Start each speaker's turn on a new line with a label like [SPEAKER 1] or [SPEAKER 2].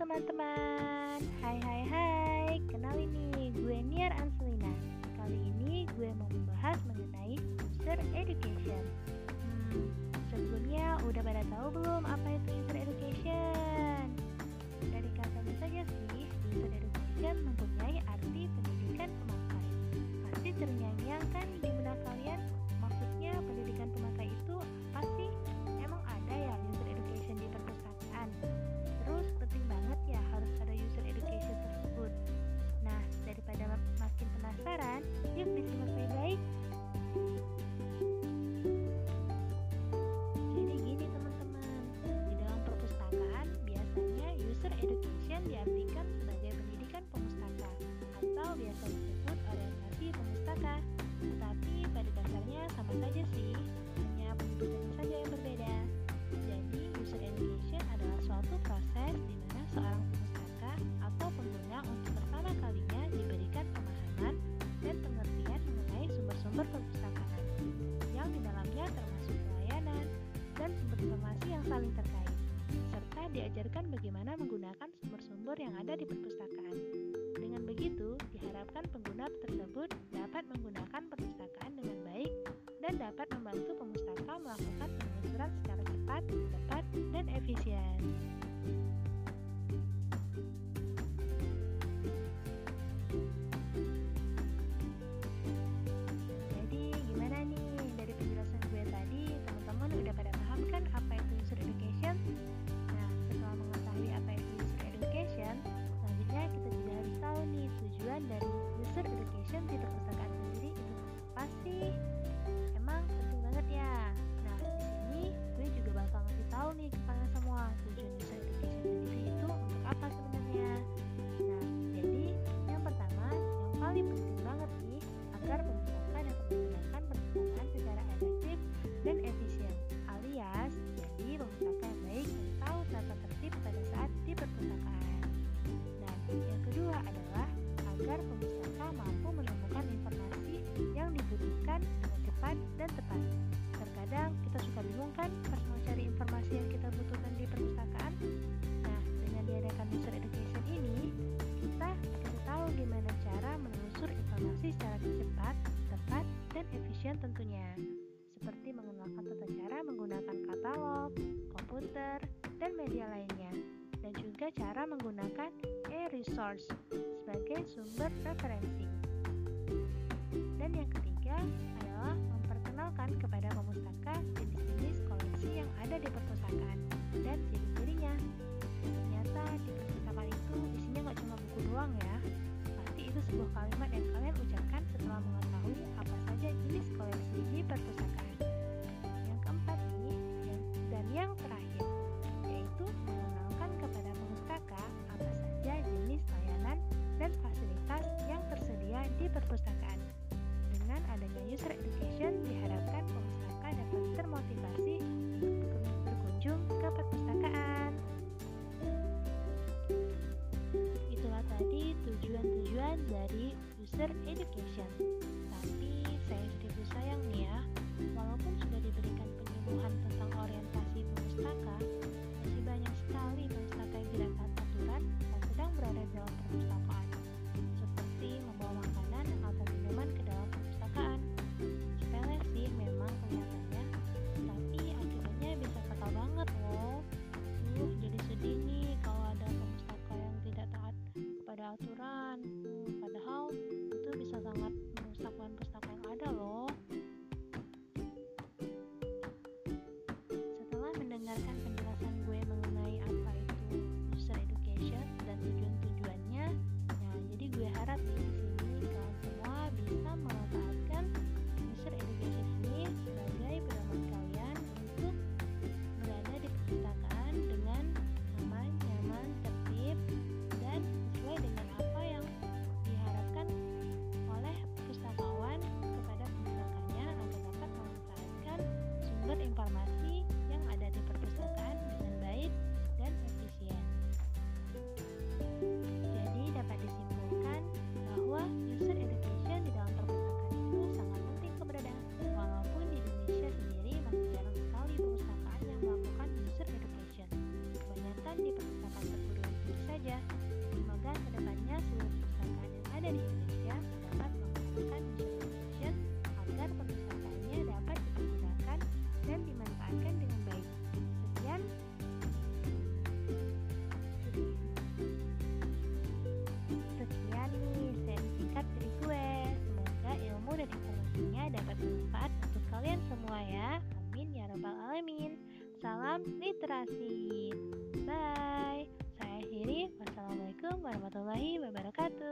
[SPEAKER 1] teman-teman. saling terkait, serta diajarkan bagaimana menggunakan sumber-sumber yang ada di perpustakaan. Dengan begitu, diharapkan pengguna tersebut dapat menggunakan perpustakaan dengan baik dan dapat membantu pemustaka melakukan penelusuran secara cepat, tepat, dan efisien. tentunya, seperti mengenalkan tata cara menggunakan katalog, komputer, dan media lainnya, dan juga cara menggunakan e-resource sebagai sumber referensi. Dan yang ketiga adalah memperkenalkan kepada pemustaka jenis-jenis koleksi yang ada di perpustakaan dan jenis perpustakaan. Dengan adanya user education, diharapkan pemustaka dapat termotivasi untuk berkunjung ke perpustakaan. Itulah tadi tujuan-tujuan dari user education. Tapi saya sedikit sayang nih ya, walaupun sudah diberikan penyembuhan tentang orientasi pemustaka, pastinya dapat bermanfaat untuk kalian semua ya. Amin ya rabbal alamin. Salam literasi. Bye. Saya akhiri. Wassalamualaikum warahmatullahi wabarakatuh.